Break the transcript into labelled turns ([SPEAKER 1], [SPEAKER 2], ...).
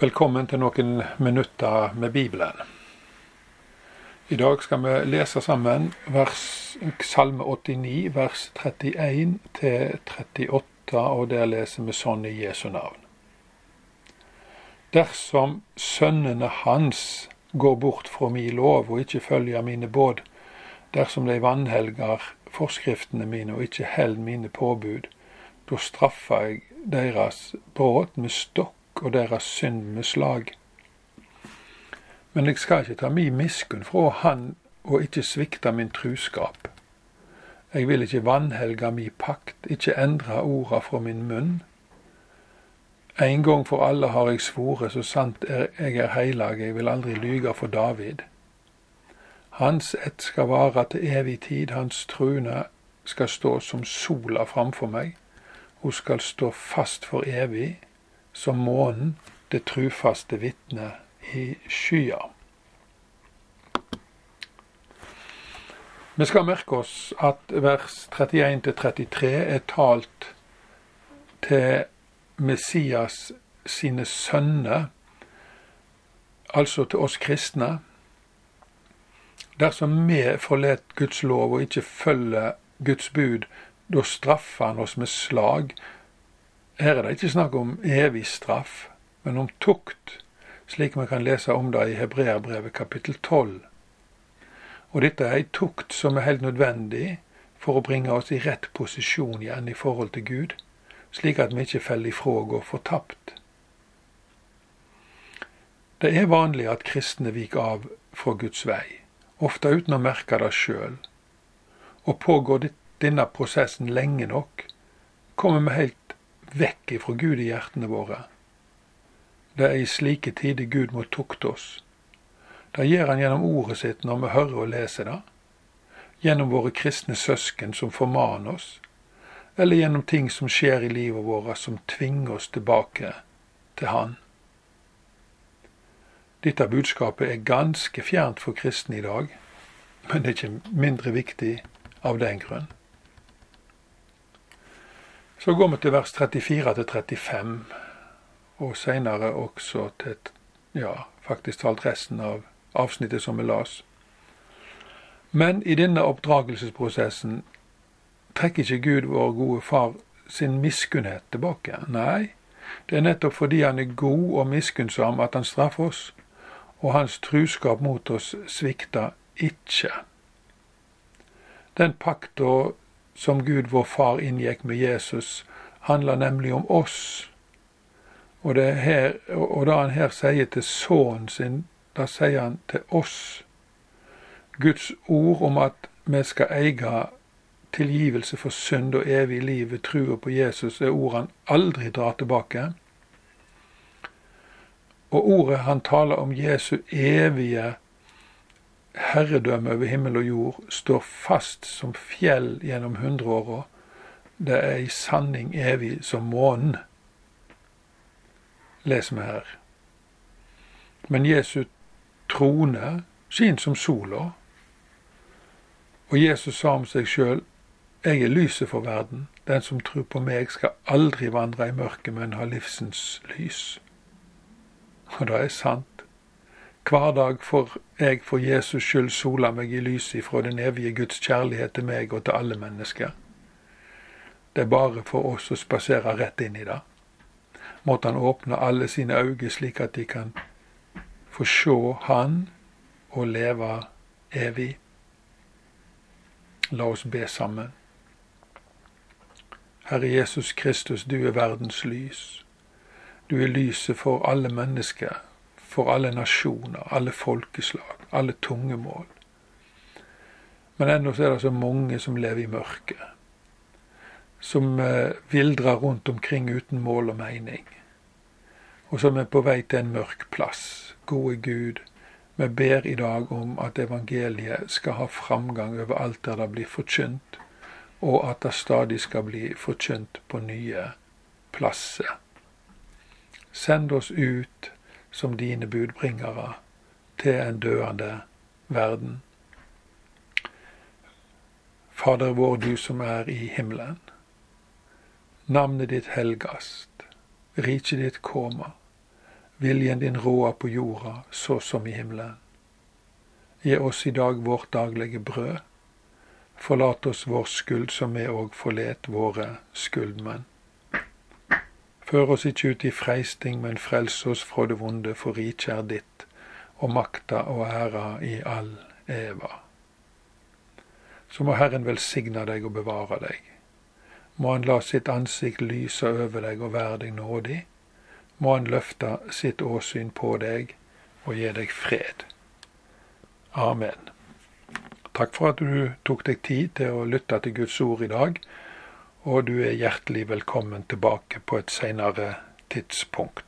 [SPEAKER 1] Velkommen til noen minutter med Bibelen. I dag skal vi lese sammen vers, Salme 89, vers 31 til 38, og der leser vi sånn i Jesu navn. Dersom sønnene hans går bort fra mi lov og ikke følger mine båd, dersom de vanhelger forskriftene mine og ikke held mine påbud, da straffer jeg deres brudd med stokk og deres synd med slag. Men jeg skal ikke ta mi miskunn fra Han og ikke svikte min truskap. Jeg vil ikke vanhelge mi pakt, ikke endre orda fra min munn. En gang for alle har jeg svoret, så sant er jeg er heilag, jeg vil aldri lyge for David. Hans ett skal vare til evig tid, hans trune skal stå som sola framfor meg, hun skal stå fast for evig som månen, det trufaste vitne i skya. Vi skal merke oss at vers 31-33 er talt til Messias sine sønner, altså til oss kristne. Dersom vi forlater Guds lov og ikke følger Guds bud, da straffer han oss med slag, her er det ikke snakk om evig straff, men om tukt, slik vi kan lese om det i Hebreerbrevet kapittel 12. Og dette er ei tukt som er helt nødvendig for å bringe oss i rett posisjon igjen i forhold til Gud, slik at vi ikke faller ifra og går fortapt. Det er vanlig at kristne viker av fra Guds vei, ofte uten å merke det sjøl. Og pågår denne prosessen lenge nok, kommer vi helt vekk ifra Gud i hjertene våre. Det er i slike tider Gud må tukte oss. Det gjør han gjennom ordet sitt når vi hører og leser det, gjennom våre kristne søsken som formaner oss, eller gjennom ting som skjer i livet vårt som tvinger oss tilbake til Han. Dette budskapet er ganske fjernt for kristne i dag, men det er ikke mindre viktig av den grunn. Så går vi til vers 34 til 35, og seinere også til ja, faktisk talt resten av avsnittet som vi las. Men i denne oppdragelsesprosessen trekker ikke Gud, vår gode far, sin miskunnhet tilbake. Nei, det er nettopp fordi han er god og miskunnsom at han straffer oss, og hans truskap mot oss svikter ikke. Den pakta som Gud vår Far inngikk med Jesus, handler nemlig om oss. Og, her, og da han her sier til sønnen sin, da sier han til oss. Guds ord om at vi skal eie tilgivelse for synd og evig liv ved trua på Jesus, er ord han aldri drar tilbake. Og ordet han taler om Jesu evige herredømme over himmel og jord står fast som fjell gjennom hundreåra. Det er i sanning evig som månen. Les vi her. Men Jesu trone skin som sola. Og Jesus sa om seg sjøl, jeg er lyset for verden. Den som tror på meg, skal aldri vandre i mørket, men ha livsens lys. Og det er sant. Hver dag får jeg for Jesus skyld sola meg i lyset ifra den evige Guds kjærlighet til meg og til alle mennesker. Det er bare for oss å spasere rett inn i det. Måtte Han åpne alle sine øyne slik at de kan få se Han og leve evig. La oss be sammen. Herre Jesus Kristus, du er verdens lys. Du er lyset for alle mennesker for alle nasjoner, alle folkeslag, alle tungemål. Men ennå er det så mange som lever i mørket. Som eh, vildrer rundt omkring uten mål og mening. Og som er på vei til en mørk plass. Gode Gud, vi ber i dag om at evangeliet skal ha framgang over alt der det blir forkynt, og at det stadig skal bli forkynt på nye plasser. Send oss ut som dine budbringere til en døende verden. Fader vår, du som er i himmelen. Navnet ditt helgast, riket ditt koma. viljen din råa på jorda så som i himmelen. Gi oss i dag vårt daglige brød. Forlat oss vår skyld som vi òg forlet våre skyldmenn. Før oss ikke ut i freisting, men frels oss fra det vonde, for riket er ditt, og makta og æra i all eva. Så må Herren velsigne deg og bevare deg. Må Han la sitt ansikt lyse over deg og være deg nådig. Må Han løfte sitt åsyn på deg og gi deg fred. Amen. Takk for at du tok deg tid til å lytte til Guds ord i dag og du er hjertelig velkommen tilbake på et senere tidspunkt.